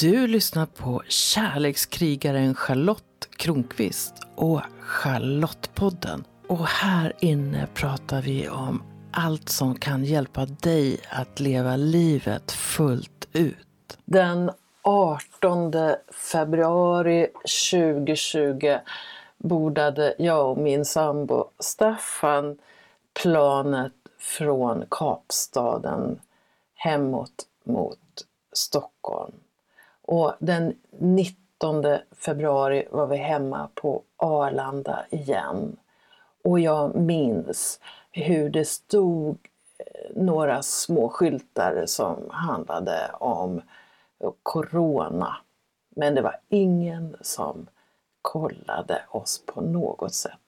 Du lyssnar på kärlekskrigaren Charlotte Kronqvist och Charlottepodden. Och här inne pratar vi om allt som kan hjälpa dig att leva livet fullt ut. Den 18 februari 2020 bordade jag och min sambo Staffan planet från Kapstaden hemåt mot Stockholm. Och den 19 februari var vi hemma på Arlanda igen. Och jag minns hur det stod eh, några små skyltar som handlade om eh, Corona. Men det var ingen som kollade oss på något sätt.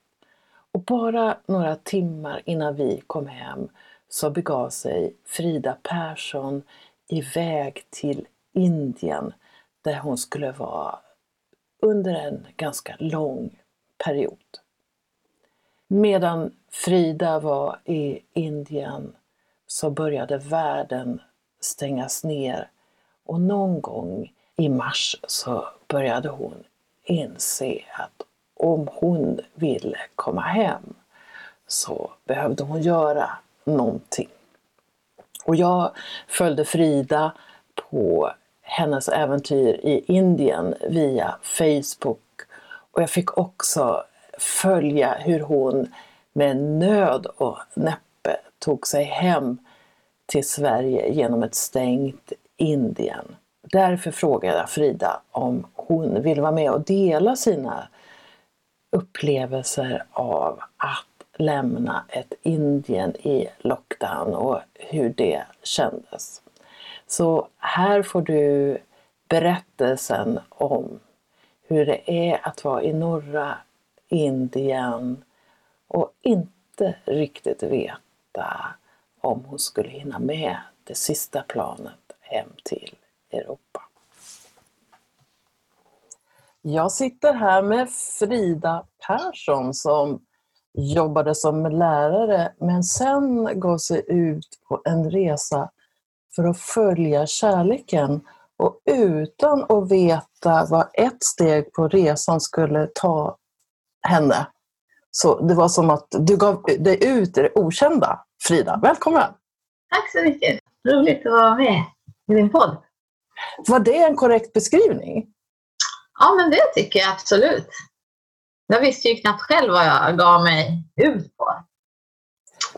Och bara några timmar innan vi kom hem så begav sig Frida Persson iväg till Indien där hon skulle vara under en ganska lång period. Medan Frida var i Indien så började världen stängas ner och någon gång i mars så började hon inse att om hon ville komma hem så behövde hon göra någonting. Och jag följde Frida på hennes äventyr i Indien via Facebook och jag fick också följa hur hon med nöd och näppe tog sig hem till Sverige genom ett stängt Indien. Därför frågade jag Frida om hon vill vara med och dela sina upplevelser av att lämna ett Indien i lockdown och hur det kändes. Så här får du berättelsen om hur det är att vara i norra Indien och inte riktigt veta om hon skulle hinna med det sista planet hem till Europa. Jag sitter här med Frida Persson som jobbade som lärare men sen gav sig ut på en resa för att följa kärleken och utan att veta vad ett steg på resan skulle ta henne. Så det var som att du gav dig ut i det okända. Frida, välkommen! Tack så mycket! Roligt att vara med i din podd. Var det en korrekt beskrivning? Ja, men det tycker jag absolut. Jag visste ju knappt själv vad jag gav mig ut på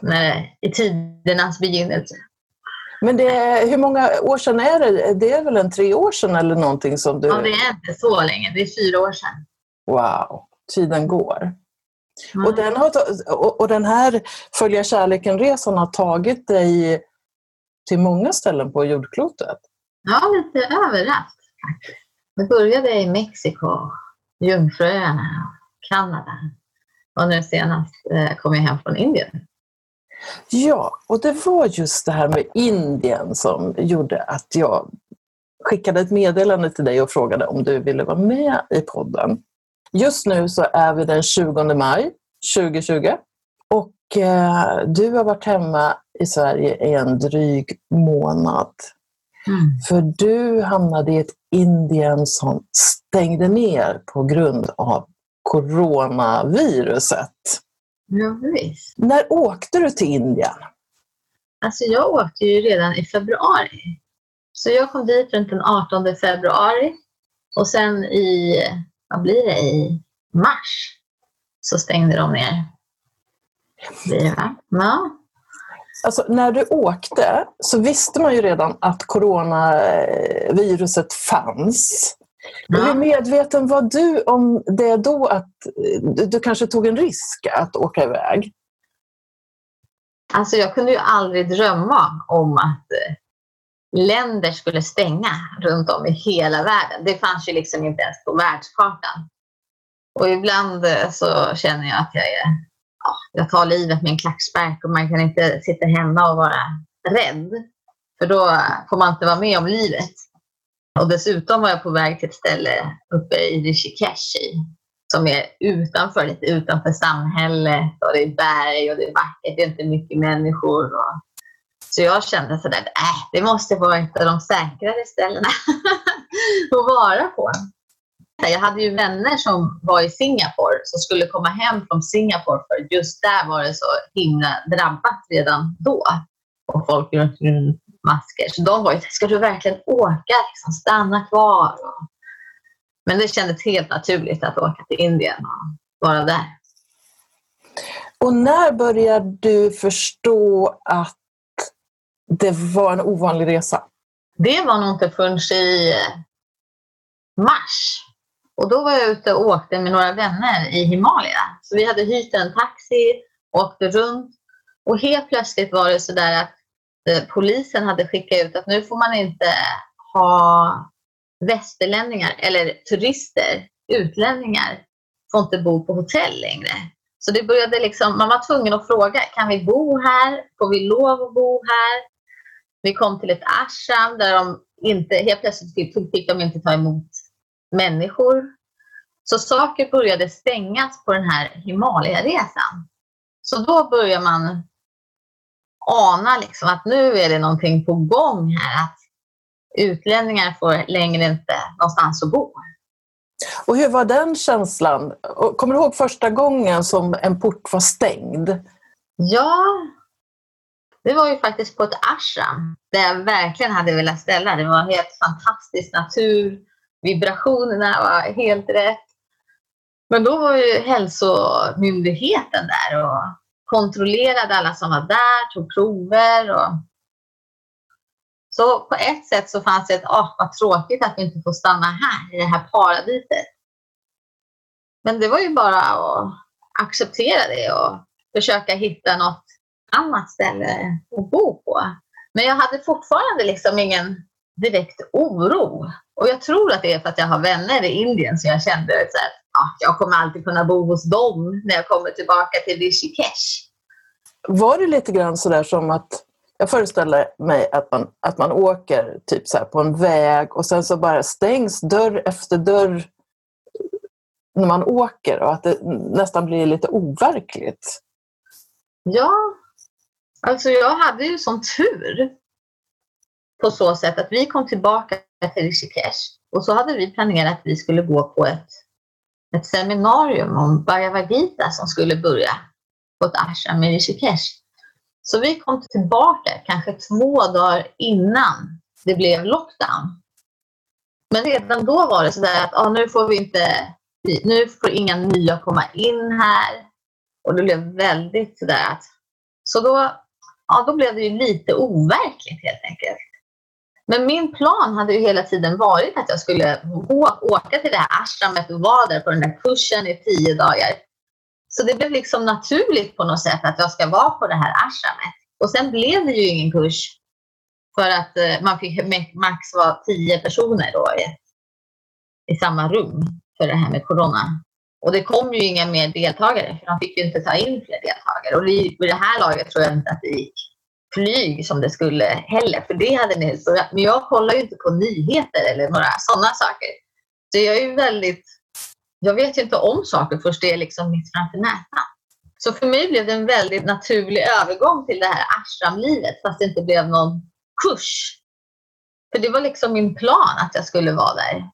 när, i tidernas begynnelse. Men det, hur många år sedan är det? Det är väl en tre år sedan eller någonting som du... Ja, det är inte så länge. Det är fyra år sedan. Wow, tiden går. Mm. Och, den har, och den här Följa kärleken-resan har tagit dig till många ställen på jordklotet? Ja, lite överallt. Det började i Mexiko, Jungfruöarna, Kanada och nu senast eh, kom jag hem från Indien. Ja, och det var just det här med Indien som gjorde att jag skickade ett meddelande till dig och frågade om du ville vara med i podden. Just nu så är vi den 20 maj 2020 och eh, du har varit hemma i Sverige i en dryg månad. Mm. För du hamnade i ett Indien som stängde ner på grund av coronaviruset. Ja, visst. När åkte du till Indien? Alltså jag åkte ju redan i februari. Så jag kom dit runt den 18 februari och sen i, vad blir det, i mars så stängde de ner. Det, ja. Alltså, när du åkte så visste man ju redan att coronaviruset fanns. Hur medveten var du om det då att du kanske tog en risk att åka iväg? Alltså jag kunde ju aldrig drömma om att eh, länder skulle stänga runt om i hela världen. Det fanns ju liksom inte ens på världskartan. Och ibland eh, så känner jag att jag är, ja, jag tar livet med en klackspark och man kan inte sitta hemma och vara rädd. För då får man inte vara med om livet. Och dessutom var jag på väg till ett ställe uppe i Rishikeshi som är utanför, lite utanför samhället och det är berg och det är vackert, det är inte mycket människor. Och... Så jag kände sådär, äh, det måste vara ett av de säkrare ställena. att vara på. Jag hade ju vänner som var i Singapore som skulle komma hem från Singapore för just där var det så himla drabbat redan då. Och folk runt masker. Så de var ju ska du verkligen åka? Liksom, stanna kvar. Men det kändes helt naturligt att åka till Indien och vara där. Och när började du förstå att det var en ovanlig resa? Det var nog inte förrän i mars. Och då var jag ute och åkte med några vänner i Himalaya. Så vi hade hyrt en taxi, åkte runt och helt plötsligt var det så där att eh, Eh, polisen hade skickat ut att nu får man inte ha västerlänningar eller turister, utlänningar, får inte bo på hotell längre. Så det började liksom, man var tvungen att fråga, kan vi bo här? Får vi lov att bo här? Vi kom till ett ashram där de inte, helt plötsligt fick de inte ta emot människor. Så saker började stängas på den här Himalaya-resan. Så då börjar man ana liksom att nu är det någonting på gång här. Att utlänningar får längre inte någonstans att bo. Och hur var den känslan? Kommer du ihåg första gången som en port var stängd? Ja, det var ju faktiskt på ett ashram där jag verkligen hade velat ställa. Det var helt fantastisk natur. Vibrationerna var helt rätt. Men då var ju hälsomyndigheten där och kontrollerade alla som var där, tog prover. Och... Så på ett sätt så fanns det ett, åh oh, vad tråkigt att vi inte får stanna här i det här paradiset. Men det var ju bara att acceptera det och försöka hitta något annat ställe att bo på. Men jag hade fortfarande liksom ingen direkt oro. Och jag tror att det är för att jag har vänner i Indien som jag kände att ja, jag kommer alltid kunna bo hos dem när jag kommer tillbaka till Rishikesh. Var det lite grann sådär som att jag föreställer mig att man, att man åker typ så på en väg och sen så bara stängs dörr efter dörr när man åker och att det nästan blir lite overkligt. Ja, alltså jag hade ju sån tur på så sätt att vi kom tillbaka till Rishikesh och så hade vi planerat att vi skulle gå på ett, ett seminarium om Bhagavad Gita som skulle börja på ett ashram i Rishikesh. Så vi kom tillbaka kanske två dagar innan det blev lockdown. Men redan då var det sådär att ah, nu får vi inte, nu får inga nya komma in här. Och det blev väldigt sådär att, så då, ja, då blev det ju lite overkligt helt enkelt. Men min plan hade ju hela tiden varit att jag skulle gå, åka till det här ashramet och vara där på den där kursen i tio dagar. Så det blev liksom naturligt på något sätt att jag ska vara på det här ashramet. Och sen blev det ju ingen kurs för att eh, man fick max vara tio personer då i, i samma rum för det här med corona. Och det kom ju inga mer deltagare för de fick ju inte ta in fler deltagare. Och vid det här laget tror jag inte att det gick flyg som det skulle heller. För det hade ni. Men jag kollar ju inte på nyheter eller några sådana saker. Så jag är ju väldigt... Jag vet ju inte om saker först det är liksom mitt framför näsan. Så för mig blev det en väldigt naturlig övergång till det här ashramlivet fast det inte blev någon kurs. För det var liksom min plan att jag skulle vara där.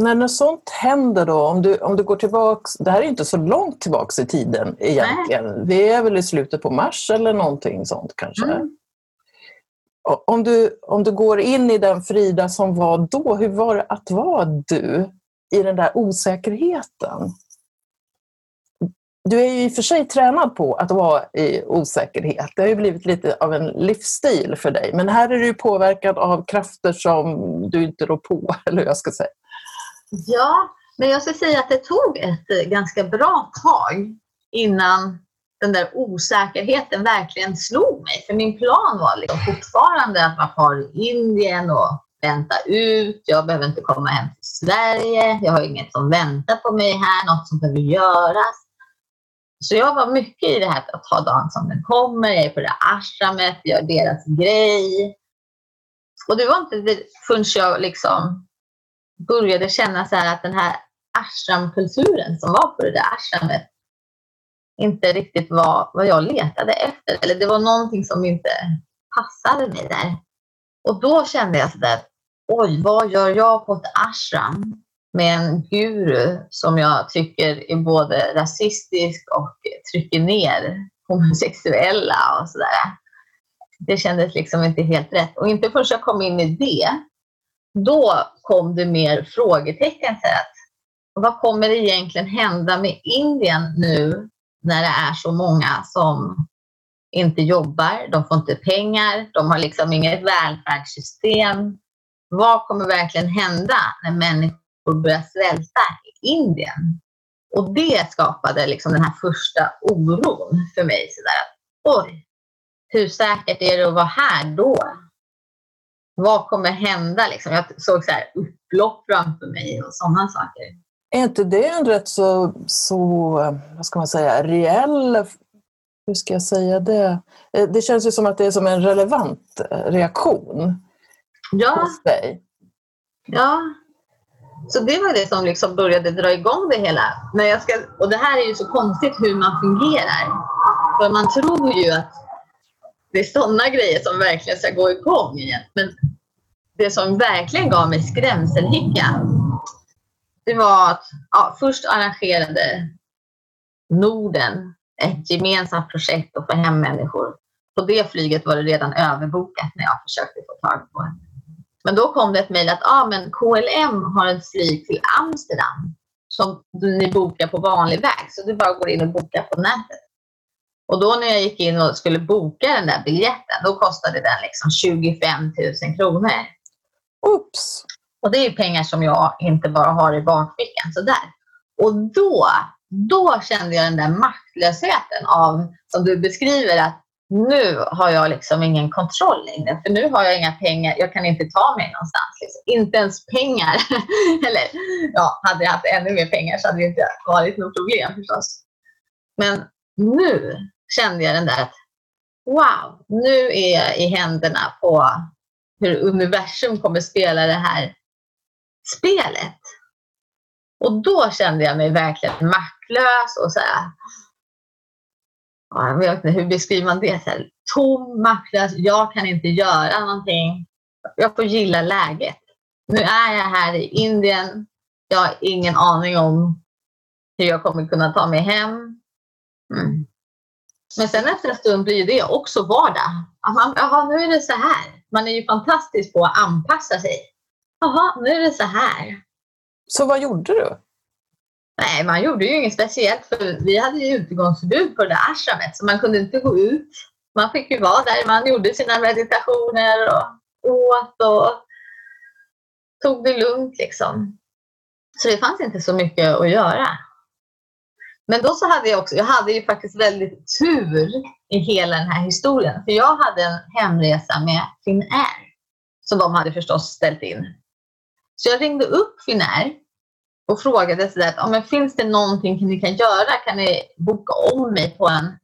När något sånt händer då, om du, om du går tillbaks, det här är inte så långt tillbaks i tiden egentligen. Nej. Vi är väl i slutet på mars eller någonting sånt kanske. Mm. Om, du, om du går in i den Frida som var då, hur var det att vara du i den där osäkerheten? Du är ju i och för sig tränad på att vara i osäkerhet. Det har ju blivit lite av en livsstil för dig. Men här är du påverkad av krafter som du inte rår på, eller hur jag ska säga. Ja, men jag ska säga att det tog ett eh, ganska bra tag innan den där osäkerheten verkligen slog mig. För min plan var liksom fortfarande att vara kvar i Indien och vänta ut. Jag behöver inte komma hem till Sverige. Jag har inget som väntar på mig här, något som behöver göras. Så jag var mycket i det här att ta dagen som den kommer. Jag är på det ashramet, gör deras grej. Och det var inte förrän jag liksom började känna så att den här ashramkulturen som var på det där ashramet inte riktigt var vad jag letade efter. Eller det var någonting som inte passade mig där. Och då kände jag sådär, oj, vad gör jag på ett ashram med en guru som jag tycker är både rasistisk och trycker ner homosexuella och sådär. Det kändes liksom inte helt rätt. Och inte förrän jag kom in i det, då kom det mer frågetecken till att vad kommer egentligen hända med Indien nu när det är så många som inte jobbar, de får inte pengar, de har liksom inget välfärdssystem. Vad kommer verkligen hända när människor börjar svälta i Indien? Och det skapade liksom den här första oron för mig. Sådär, Oj, hur säkert är det att vara här då? Vad kommer hända? Liksom? Jag såg så här upplopp framför mig och sådana saker. Är inte det en rätt så, så vad ska man säga, reell, hur ska jag säga det? Eh, det känns ju som att det är som en relevant eh, reaktion ja. hos dig. Ja, så det var det som liksom började dra igång det hela. Men jag ska, och det här är ju så konstigt hur man fungerar. För man tror ju att det är sådana grejer som verkligen ska gå igång igen. Men det som verkligen gav mig skrämselhicka, det var att ja, först arrangerade Norden ett gemensamt projekt att få hem människor. På det flyget var det redan överbokat när jag försökte få tag på det. Men då kom det ett mejl att ah, men KLM har ett flyg till Amsterdam som ni bokar på vanlig väg. Så du bara går in och bokar på nätet. Och då när jag gick in och skulle boka den där biljetten, då kostade den liksom 25 000 kronor. Oops! Och det är pengar som jag inte bara har i bakfickan sådär. Och då, då kände jag den där maktlösheten av, som du beskriver, att nu har jag liksom ingen kontroll längre, för nu har jag inga pengar. Jag kan inte ta mig någonstans. Liksom. Inte ens pengar. Eller ja, hade jag haft ännu mer pengar så hade det inte varit något problem förstås. Men nu kände jag den där att wow, nu är jag i händerna på hur universum kommer spela det här spelet. Och då kände jag mig verkligen maktlös och så här, jag vet inte, hur beskriver man det? Så här, tom, maktlös, jag kan inte göra någonting. Jag får gilla läget. Nu är jag här i Indien. Jag har ingen aning om hur jag kommer kunna ta mig hem. Mm. Men sen efter en stund blir det också vardag. man, jaha, nu är det så här. Man är ju fantastisk på att anpassa sig. Jaha, nu är det så här. Så vad gjorde du? Nej, man gjorde ju inget speciellt för vi hade ju utegångsförbud på det där ashramet så man kunde inte gå ut. Man fick ju vara där, man gjorde sina meditationer och åt och tog det lugnt liksom. Så det fanns inte så mycket att göra. Men då så hade jag också, jag hade ju faktiskt väldigt tur i hela den här historien. För jag hade en hemresa med Finnair som de hade förstås ställt in. Så jag ringde upp Finnair och frågade sådär att, men finns det någonting ni kan göra? Kan ni boka om mig på, en,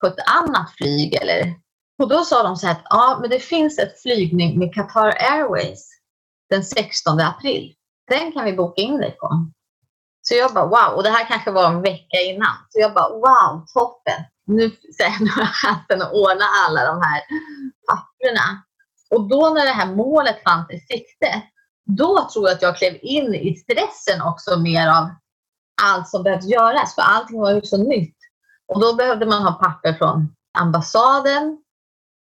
på ett annat flyg? Eller? Och då sa de så här att ja, men det finns ett flygning med Qatar Airways den 16 april. Den kan vi boka in dig på. Så jag bara wow, och det här kanske var en vecka innan. Så jag bara wow, toppen. Nu, nu har jag chansen att ordna alla de här papperna. Och då när det här målet fanns i sikte, då tror jag att jag klev in i stressen också mer av allt som behövde göras, för allting var ju så nytt. Och då behövde man ha papper från ambassaden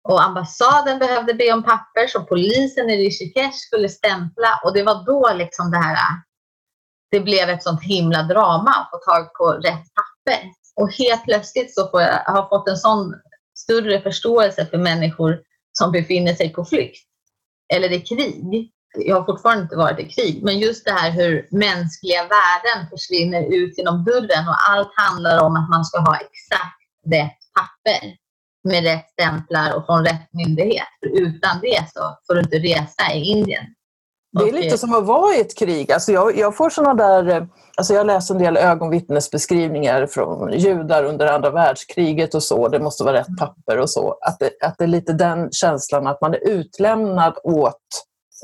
och ambassaden behövde be om papper så polisen i Rishikesh skulle stämpla och det var då liksom det här det blev ett sånt himla drama att få tag på rätt papper. Och helt plötsligt så får jag, jag har fått en sån större förståelse för människor som befinner sig på flykt eller i krig jag har fortfarande inte varit i krig, men just det här hur mänskliga värden försvinner ut genom dörren och allt handlar om att man ska ha exakt rätt papper med rätt stämplar och från rätt myndighet. För utan det så får du inte resa i Indien. Det är lite som att vara i ett krig. Alltså jag, jag får såna där... Alltså jag läser en del ögonvittnesbeskrivningar från judar under andra världskriget och så. Det måste vara rätt papper och så. Att det, att det är lite den känslan att man är utlämnad åt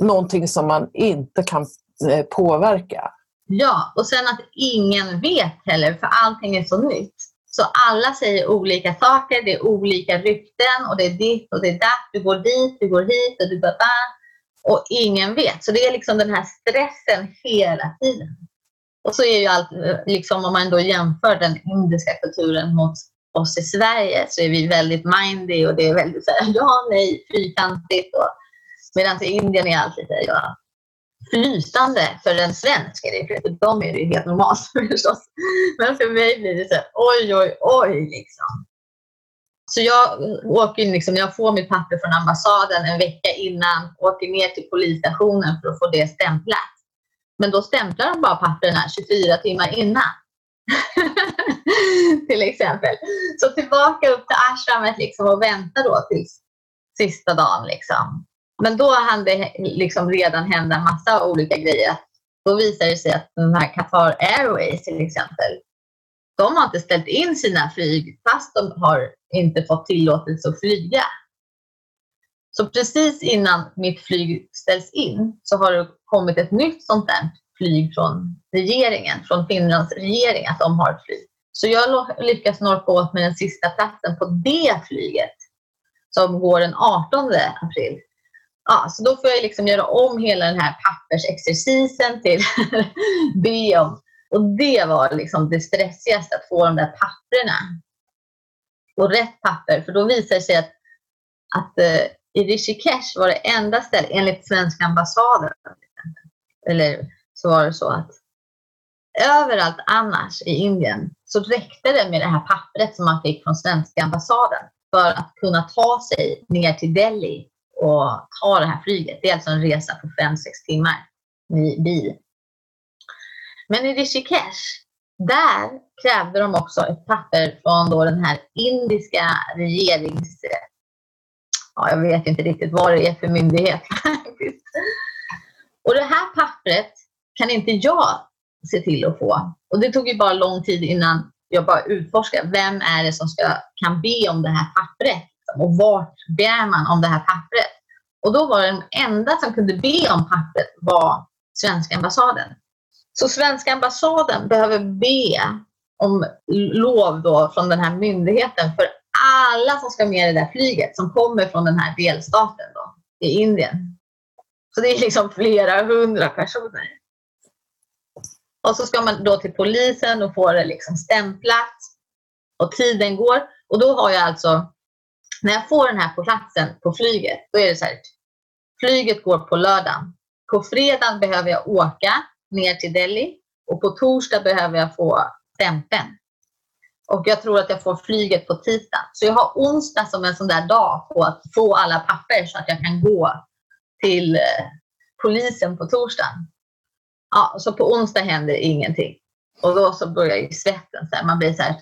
någonting som man inte kan eh, påverka. Ja, och sen att ingen vet heller, för allting är så nytt. Så alla säger olika saker, det är olika rykten och det är ditt och det är datt. Du går dit, du går hit och du bara och ingen vet. Så det är liksom den här stressen hela tiden. Och så är ju allt, eh, liksom om man då jämför den indiska kulturen mot oss i Sverige så är vi väldigt mindy och det är väldigt så här, ja, nej, fyrkantigt. Medan i Indien är allt lite ja, flytande för en svensk. Är det, för dem är det helt normalt förstås. Men för mig blir det så här, oj, oj, oj. Liksom. Så jag åker in, liksom, jag får mitt papper från ambassaden en vecka innan, åker ner till polisstationen för att få det stämplat. Men då stämplar de bara papperna 24 timmar innan. till exempel. Så tillbaka upp till ashramet liksom och vänta då till sista dagen. Liksom. Men då hann det liksom redan hända en massa olika grejer. Då visade det sig att den här Qatar Airways till exempel, de har inte ställt in sina flyg fast de har inte fått tillåtelse att flyga. Så precis innan mitt flyg ställs in så har det kommit ett nytt sånt där flyg från regeringen, från Finlands regering, att de har ett flyg. Så jag lyckas norka åt med den sista platsen på det flyget som går den 18 april. Ja, så då får jag liksom göra om hela den här pappersexercisen till be om. Och det var liksom det stressigaste, att få de där papperna. Och rätt papper, för då visar det sig att, att eh, i Rishikesh var det enda stället, enligt svenska ambassaden, eller så var det så att överallt annars i Indien så räckte det med det här pappret som man fick från svenska ambassaden för att kunna ta sig ner till Delhi och ta det här flyget. Det är alltså en resa på 5-6 timmar i bil. Men i Rishikesh, där krävde de också ett papper från då den här indiska regerings... Ja, jag vet inte riktigt vad det är för myndighet. och det här pappret kan inte jag se till att få. Och det tog ju bara lång tid innan jag bara utforskade vem är det som ska, kan be om det här pappret och vart ber man om det här pappret. Och då var det den enda som kunde be om pappret var svenska ambassaden. Så svenska ambassaden behöver be om lov då från den här myndigheten för alla som ska med i det där flyget som kommer från den här delstaten då, i Indien. Så det är liksom flera hundra personer. Och så ska man då till polisen och få det liksom stämplat. Och tiden går. Och då har jag alltså, när jag får den här på platsen på flyget, då är det så här. Flyget går på lördagen. På fredagen behöver jag åka ner till Delhi och på torsdag behöver jag få stämpeln. Och jag tror att jag får flyget på tisdag. Så jag har onsdag som en sån där dag på att få alla papper så att jag kan gå till eh, polisen på torsdagen. Ja, så på onsdag händer ingenting. Och då så börjar ju svetten. Så här. Man blir så här.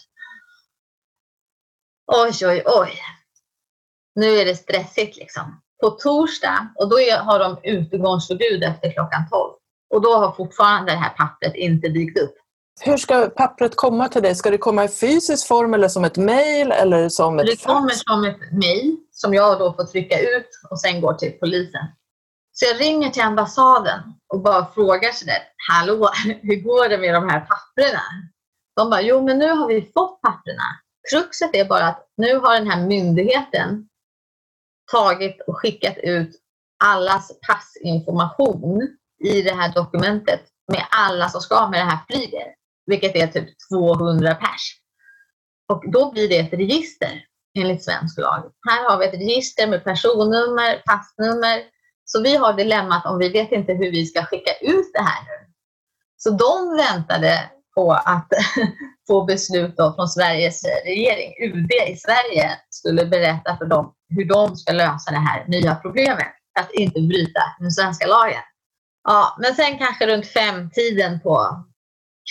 Oj, oj, oj. Nu är det stressigt liksom. På torsdag, och då har de utegångsförbud efter klockan 12. Och då har fortfarande det här pappret inte dykt upp. Hur ska pappret komma till dig? Ska det komma i fysisk form eller som ett mejl eller som ett Det kommer som ett mejl som jag då får trycka ut och sen går till polisen. Så jag ringer till ambassaden och bara frågar sådär, hallå, hur går det med de här papperna? De bara, jo men nu har vi fått papperna. Kruxet är bara att nu har den här myndigheten tagit och skickat ut allas passinformation i det här dokumentet med alla som ska med det här flyget, vilket är typ 200 pers. Och då blir det ett register enligt svensk lag. Här har vi ett register med personnummer, passnummer, så vi har dilemmat om vi vet inte hur vi ska skicka ut det här nu. Så de väntade på att få beslut från Sveriges regering, UD i Sverige, skulle berätta för dem hur de ska lösa det här nya problemet. Att inte bryta den svenska lagen. Ja, men sen kanske runt femtiden på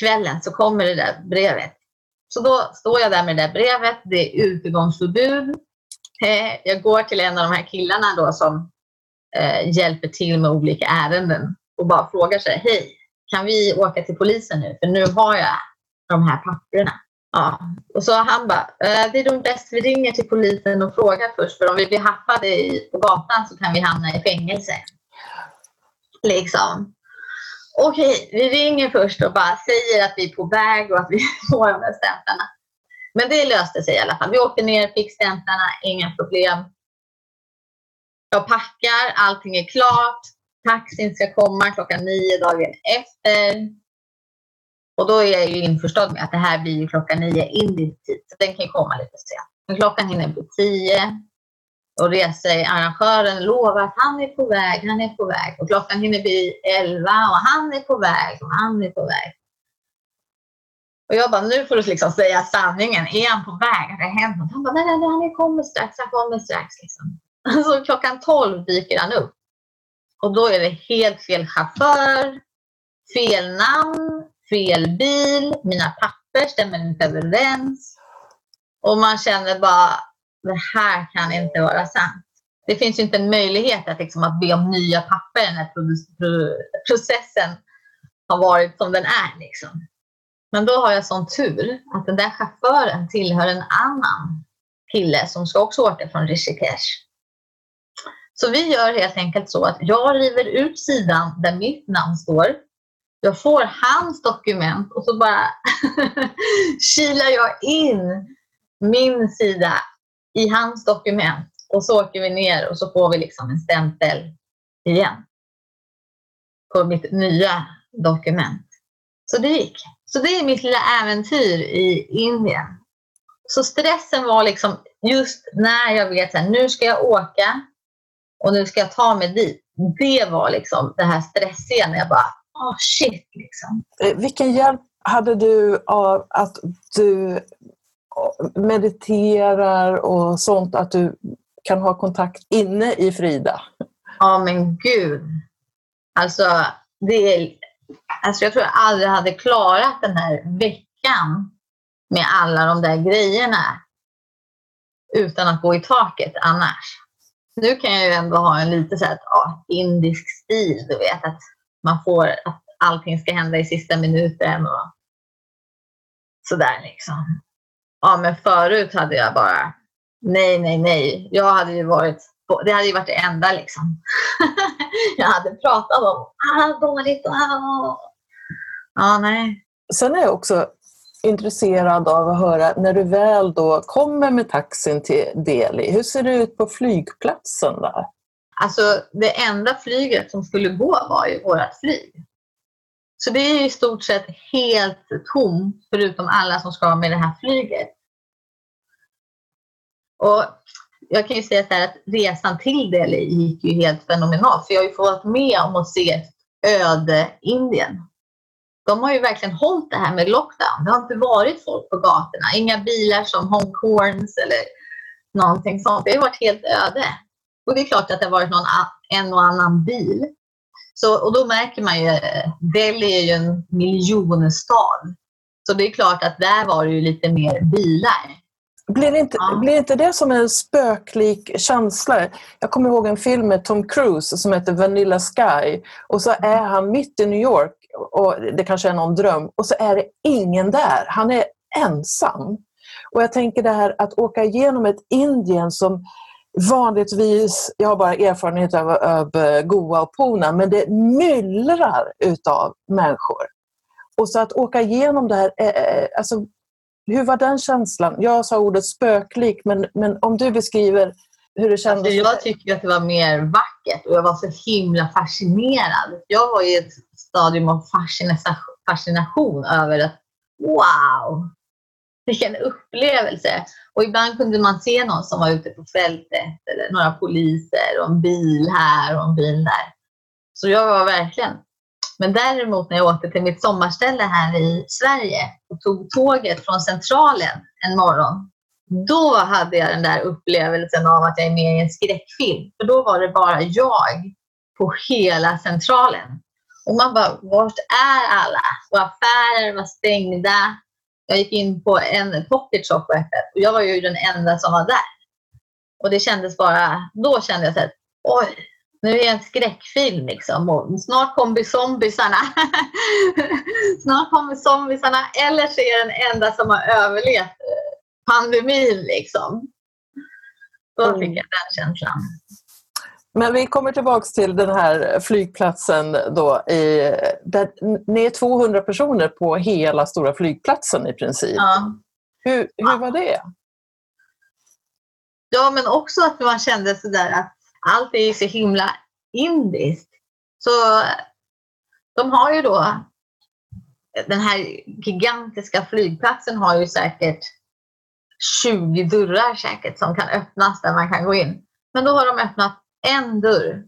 kvällen så kommer det där brevet. Så då står jag där med det där brevet. Det är utegångsförbud. Eh, jag går till en av de här killarna då som eh, hjälper till med olika ärenden och bara frågar sig, hej, kan vi åka till polisen nu? För nu har jag de här papperna. Ja. Och så han bara, eh, det är nog bäst vi ringer till polisen och frågar först, för om vi blir haffade på gatan så kan vi hamna i fängelse. Liksom. Okej, vi ringer först och bara säger att vi är på väg och att vi får de där stämplarna. Men det löste sig i alla fall. Vi åkte ner, fick stämplarna, inga problem. Jag packar, allting är klart taxin ska komma klockan nio dagen efter. Och då är jag ju införstådd med att det här blir ju klockan nio indisk tid, så den kan ju komma lite sent. Men klockan hinner bli tio och researrangören lovar att han är på väg, han är på väg. Och klockan hinner bli elva och han är på väg och han är på väg. Och jag bara, nu får du liksom säga sanningen. Är han på väg? Har det hänt något? Han bara, nej, nej, han kommer strax, han kommer strax. Liksom. Så klockan tolv dyker han upp. Och då är det helt fel chaufför, fel namn, fel bil, mina papper stämmer inte överens. Och man känner bara, det här kan inte vara sant. Det finns ju inte en möjlighet att, liksom, att be om nya papper när processen har varit som den är. Liksom. Men då har jag sån tur att den där chauffören tillhör en annan kille som ska också åka från Rishikesh. Så vi gör helt enkelt så att jag river ut sidan där mitt namn står. Jag får hans dokument och så bara kilar jag in min sida i hans dokument och så åker vi ner och så får vi liksom en stämpel igen på mitt nya dokument. Så det gick. Så det är mitt lilla äventyr i Indien. Så stressen var liksom just när jag vet att nu ska jag åka och nu ska jag ta mig dit. Det var liksom det här stressiga när jag bara, oh shit liksom. Eh, vilken hjälp hade du av att du mediterar och sånt, att du kan ha kontakt inne i Frida? Ja men gud. Alltså, det är, alltså jag tror jag aldrig hade klarat den här veckan med alla de där grejerna utan att gå i taket annars. Nu kan jag ju ändå ha en lite så här, ja, indisk stil, du vet att man får att allting ska hända i sista minuten och sådär liksom. Ja, men förut hade jag bara nej, nej, nej. Jag hade ju varit, det hade ju varit det enda liksom. jag hade pratat om, ah, dåligt, ah. Ja, nej. Sen är jag också intresserad av att höra, när du väl då kommer med taxin till Delhi, hur ser det ut på flygplatsen där? Alltså det enda flyget som skulle gå var ju vårt flyg. Så det är i stort sett helt tomt förutom alla som ska med det här flyget. Och jag kan ju säga så här att resan till Delhi gick ju helt fenomenalt. För jag har ju fått med om att se öde Indien. De har ju verkligen hållit det här med lockdown. Det har inte varit folk på gatorna. Inga bilar som honkhorns eller någonting sånt. Det har varit helt öde. Och det är klart att det har varit någon, en och annan bil. Så, och då märker man ju, Delhi är ju en miljonstad. Så det är klart att där var det ju lite mer bilar. Blir inte, ja. blir inte det som en spöklik känsla? Jag kommer ihåg en film med Tom Cruise som heter Vanilla Sky. Och så är han mitt i New York, och det kanske är någon dröm, och så är det ingen där. Han är ensam. Och jag tänker det här att åka igenom ett Indien som vanligtvis, jag har bara erfarenhet av, av Goa och Puna, men det myllrar utav människor. Och så att åka igenom det här, alltså hur var den känslan? Jag sa ordet spöklik, men, men om du beskriver hur det kändes? Alltså jag tycker att det var mer vackert och jag var så himla fascinerad. Jag var i ett stadium av fascination över att wow, vilken upplevelse. Och ibland kunde man se någon som var ute på fältet eller några poliser och en bil här och en bil där. Så jag var verkligen men däremot när jag åkte till mitt sommarställe här i Sverige och tog tåget från Centralen en morgon, då hade jag den där upplevelsen av att jag är med i en skräckfilm. För då var det bara jag på hela Centralen. Och man bara, vart är alla? Och affärer var stängda. Jag gick in på en pocket shop och jag var ju den enda som var där. Och det kändes bara, då kände jag att oj, nu är det en skräckfilm liksom och snart kommer zombisarna. snart kommer zombisarna eller så är jag den enda som har överlevt eh, pandemin liksom. Då mm. fick jag den känslan. Men vi kommer tillbaks till den här flygplatsen då. I, där, ni är 200 personer på hela stora flygplatsen i princip. Ja. Hur, hur var det? Ja, men också att man kände sådär att allt är ju så himla indiskt. Så de har ju då, den här gigantiska flygplatsen har ju säkert 20 dörrar säkert som kan öppnas där man kan gå in. Men då har de öppnat en dörr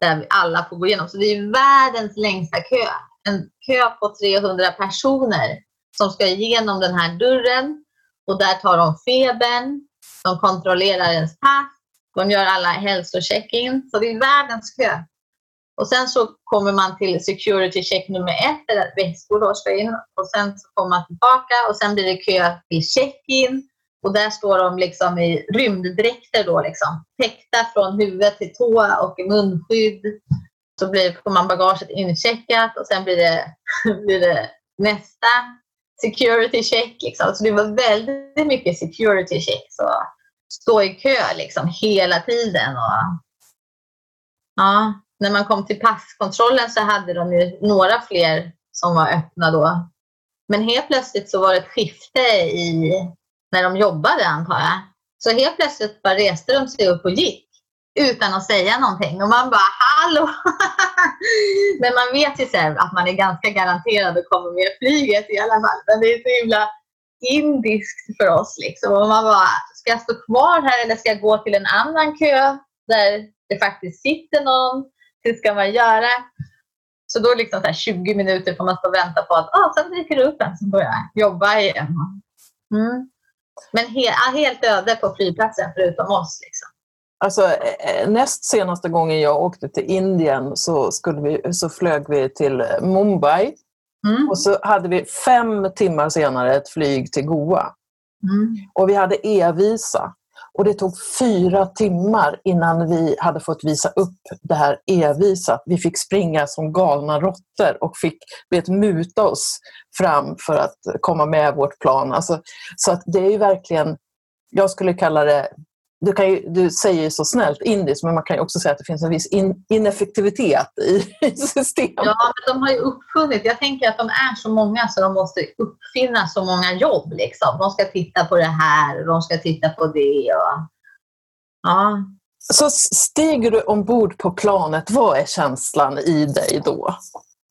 där alla får gå igenom. Så det är världens längsta kö. En kö på 300 personer som ska igenom den här dörren och där tar de febern, de kontrollerar ens pass, de gör alla hälsocheck-in. Så det är världens kö. Och sen så kommer man till security check nummer ett, där väskor då ska in. Och sen så kommer man tillbaka och sen blir det kö till check-in. Och där står de liksom i rymddräkter då liksom. Täckta från huvud till tå och i munskydd. Så blir, får man bagaget incheckat och sen blir det, blir det nästa security check. Liksom. Så det var väldigt mycket security check. Så stå i kö liksom hela tiden. Och, ja, när man kom till passkontrollen så hade de ju några fler som var öppna då. Men helt plötsligt så var det ett skifte i när de jobbade antar jag. Så helt plötsligt bara reste de sig upp och gick utan att säga någonting. Och man bara hallå! Men man vet ju själv att man är ganska garanterad att komma med flyget i alla fall. Men det är så himla indiskt för oss. Liksom. Och man bara, ska jag stå kvar här eller ska jag gå till en annan kö där det faktiskt sitter någon? Hur ska man göra? Så då liksom så 20 minuter får man stå och vänta på att ah, sen dyker det upp en som börjar jobba igen. Mm. Men he helt öde på flygplatsen förutom oss. Liksom. Alltså, eh, eh, näst senaste gången jag åkte till Indien så, skulle vi, så flög vi till Mumbai. Mm. Och så hade vi fem timmar senare ett flyg till Goa. Mm. Och vi hade e-visa. Och det tog fyra timmar innan vi hade fått visa upp det här e-visat. Vi fick springa som galna råttor och fick vet, muta oss fram för att komma med vårt plan. Alltså, så att det är verkligen, jag skulle kalla det du, kan ju, du säger så snällt indiskt, men man kan också säga att det finns en viss in, ineffektivitet i, i systemet. Ja, men de har ju uppfunnit, jag tänker att de är så många så de måste uppfinna så många jobb. Liksom. De ska titta på det här och de ska titta på det. Och, ja. Så stiger du ombord på planet, vad är känslan i dig då?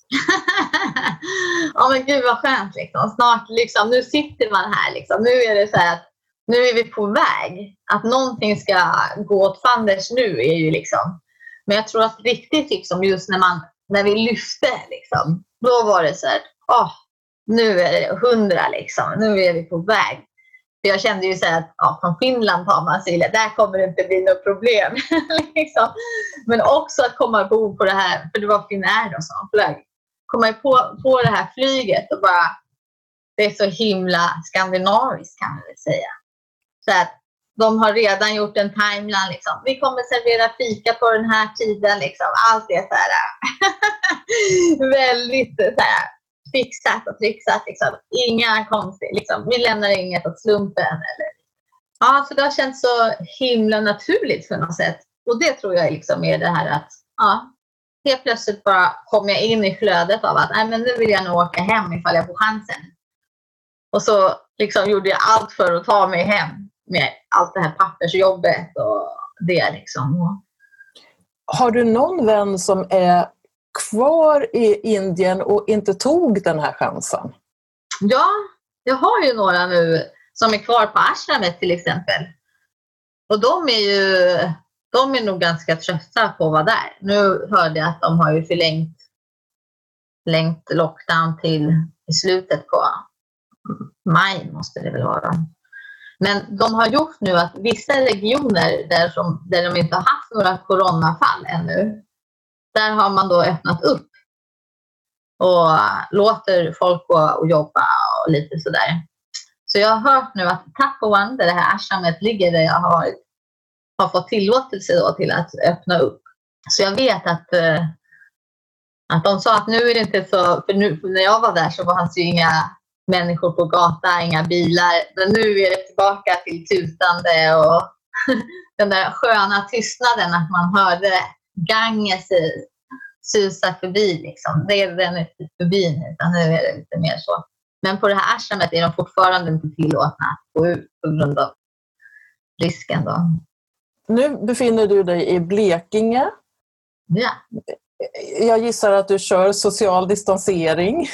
ja men gud vad skönt liksom. Snart liksom, nu sitter man här liksom. Nu är det så att nu är vi på väg. Att någonting ska gå åt fanders nu är ju liksom... Men jag tror att riktigt liksom just när, man, när vi lyfte, liksom, då var det så här, oh, nu är det hundra liksom. Nu är vi på väg. För jag kände ju så att ja, från Finland tar man sig, där kommer det inte bli något problem. liksom. Men också att komma på, på det här, för det var Finnair som flög, komma på, på det här flyget och bara, det är så himla skandinaviskt kan man väl säga. Så att de har redan gjort en timeline. Liksom. Vi kommer servera fika på den här tiden. Liksom. Allt är så här, äh, väldigt äh, så här, fixat och trixat. Liksom. Inga konstigt. Liksom. Vi lämnar inget åt slumpen. Eller... Ja, så det har känts så himla naturligt på något sätt. Och det tror jag liksom är det här att ja, helt plötsligt bara kom jag in i flödet av att Nej, men nu vill jag nog åka hem ifall jag får chansen. Och så liksom gjorde jag allt för att ta mig hem med allt det här pappersjobbet och det. Liksom. Har du någon vän som är kvar i Indien och inte tog den här chansen? Ja, jag har ju några nu som är kvar på ashramet till exempel. Och de är ju de är nog ganska trötta på att vara där. Nu hörde jag att de har ju förlängt, förlängt lockdown till i slutet på maj måste det väl vara. Men de har gjort nu att vissa regioner där, som, där de inte har haft några coronafall ännu, där har man då öppnat upp och låter folk gå och jobba och lite sådär. Så jag har hört nu att Tapovan, där det här Ashamet ligger, där jag har varit, har fått tillåtelse då till att öppna upp. Så jag vet att, eh, att de sa att nu är det inte så, för nu, när jag var där så fanns det ju inga människor på gatan, inga bilar. Men nu är det tillbaka till tutande och den där sköna tystnaden att man hörde Ganges susa förbi. Liksom. Det är den inte förbi nu, utan nu är det lite mer så. Men på det här ashramet är de fortfarande inte tillåtna att gå ut på grund av risken. Då. Nu befinner du dig i Blekinge. Ja. jag gissar att du kör social distansering.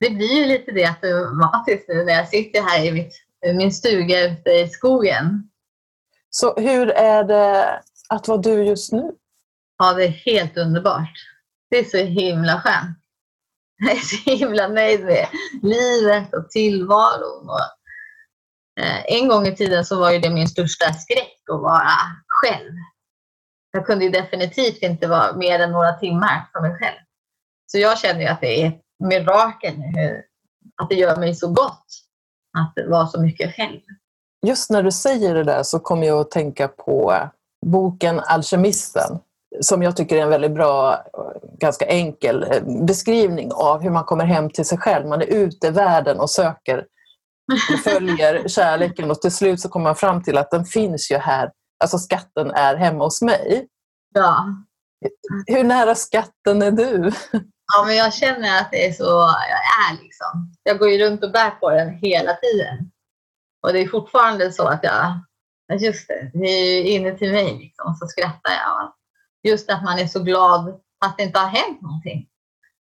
Det blir ju lite det automatiskt nu när jag sitter här i mitt, min stuga ute i skogen. Så hur är det att vara du just nu? Ja, det är helt underbart. Det är så himla skönt. Jag är så himla nöjd med livet och tillvaron. Och, eh, en gång i tiden så var ju det min största skräck att vara själv. Jag kunde ju definitivt inte vara mer än några timmar för mig själv. Så jag känner ju att det är mirakel att det gör mig så gott att vara så mycket själv. Just när du säger det där så kommer jag att tänka på boken Alkemisten som jag tycker är en väldigt bra, ganska enkel eh, beskrivning av hur man kommer hem till sig själv. Man är ute i världen och söker och följer kärleken och till slut så kommer man fram till att den finns ju här. Alltså skatten är hemma hos mig. Ja. Hur nära skatten är du? Ja, men jag känner att det är så jag är liksom. Jag går ju runt och bär på den hela tiden. Och det är fortfarande så att jag, just det, det är inne till mig liksom, så skrattar jag just att man är så glad att det inte har hänt någonting.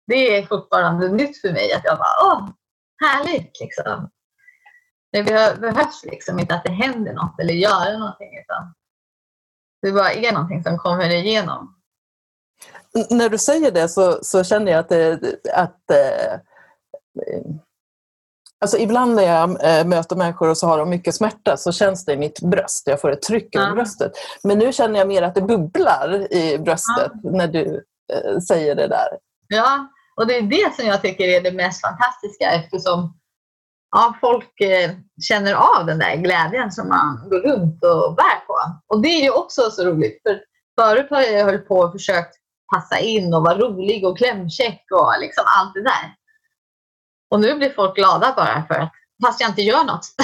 Det är fortfarande nytt för mig att jag bara, åh, härligt liksom. Det behövs liksom inte att det händer något eller göra någonting utan det bara är någonting som kommer igenom. När du säger det så, så känner jag att, det, att eh, Alltså ibland när jag äh, möter människor och så har de mycket smärta så känns det i mitt bröst. Jag får ett tryck ja. över bröstet. Men nu känner jag mer att det bubblar i bröstet ja. när du äh, säger det där. Ja, och det är det som jag tycker är det mest fantastiska eftersom ja, folk eh, känner av den där glädjen som man går runt och bär på. Och det är ju också så roligt. För förut har jag hållit på och försökt passa in och vara rolig och klämkäck och liksom allt det där. Och nu blir folk glada bara för att, fast jag inte gör något.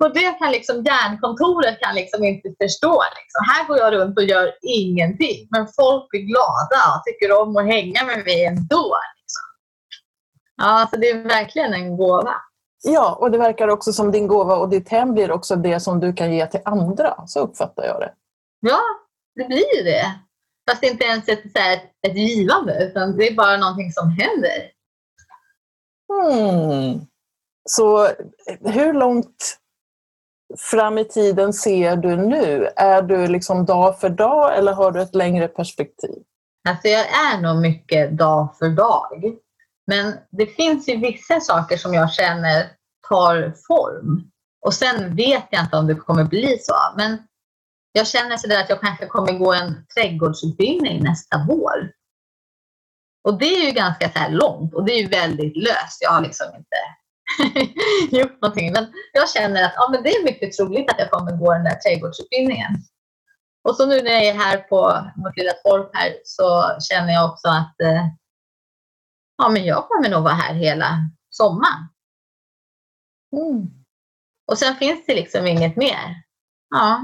och det kan liksom hjärnkontoret kan liksom inte förstå. Liksom. Här går jag runt och gör ingenting, men folk blir glada och tycker om att hänga med mig ändå. Liksom. Ja, så det är verkligen en gåva. Ja, och det verkar också som din gåva och ditt hem blir också det som du kan ge till andra. Så uppfattar jag det. Ja, det blir ju det. Fast det är inte ens ett, så här, ett givande, utan det är bara någonting som händer. Mm. Så hur långt fram i tiden ser du nu? Är du liksom dag för dag eller har du ett längre perspektiv? Alltså jag är nog mycket dag för dag. Men det finns ju vissa saker som jag känner tar form. Och sen vet jag inte om det kommer bli så. Men jag känner sådär att jag kanske kommer gå en trädgårdsutbildning nästa vår. Och det är ju ganska så långt och det är ju väldigt löst. Jag har liksom inte gjort någonting. Men jag känner att ja, men det är mycket troligt att jag kommer gå den där trädgårdsutbildningen. Och så nu när jag är här på vårt lilla torp här så känner jag också att eh, ja, men jag kommer nog vara här hela sommaren. Mm. Och sen finns det liksom inget mer. Ja,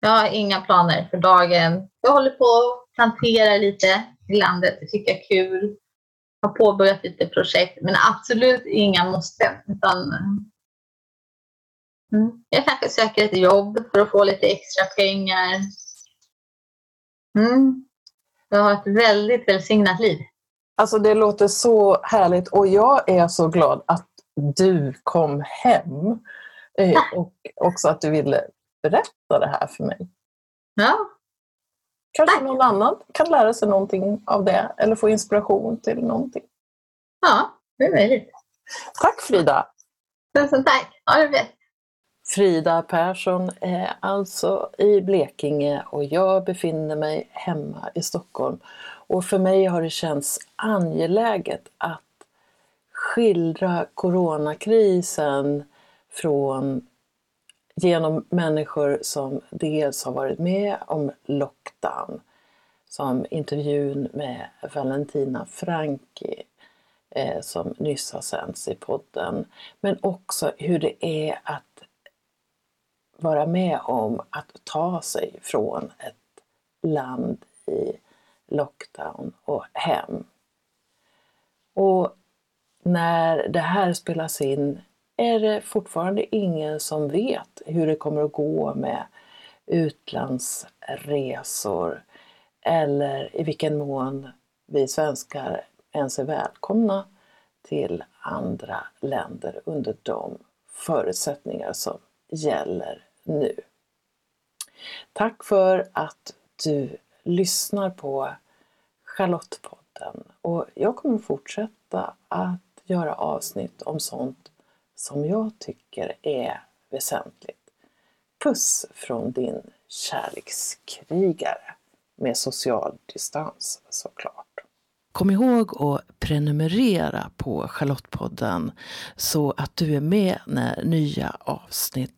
jag har inga planer för dagen. Jag håller på att plantera lite i landet. Det tycker jag är kul. Har påbörjat lite projekt, men absolut inga måste. Utan, mm, jag kanske söker ett jobb för att få lite extra pengar. Mm. Jag har ett väldigt välsignat liv. Alltså det låter så härligt och jag är så glad att du kom hem. Eh, och också att du ville berätta det här för mig. Ja. Kanske tack. någon annan kan lära sig någonting av det eller få inspiration till någonting. Ja, det är möjligt. Tack Frida! Tusen tack! Ha det bäst! Frida Persson är alltså i Blekinge och jag befinner mig hemma i Stockholm. Och för mig har det känts angeläget att skildra coronakrisen från genom människor som dels har varit med om lockdown, som intervjun med Valentina Franki eh, som nyss har sänts i podden, men också hur det är att vara med om att ta sig från ett land i lockdown och hem. Och när det här spelas in är det fortfarande ingen som vet hur det kommer att gå med utlandsresor eller i vilken mån vi svenskar ens är välkomna till andra länder under de förutsättningar som gäller nu. Tack för att du lyssnar på Charlottepodden och jag kommer fortsätta att göra avsnitt om sånt som jag tycker är väsentligt. Puss från din kärlekskrigare med social distans såklart. Kom ihåg att prenumerera på Charlottepodden så att du är med när nya avsnitt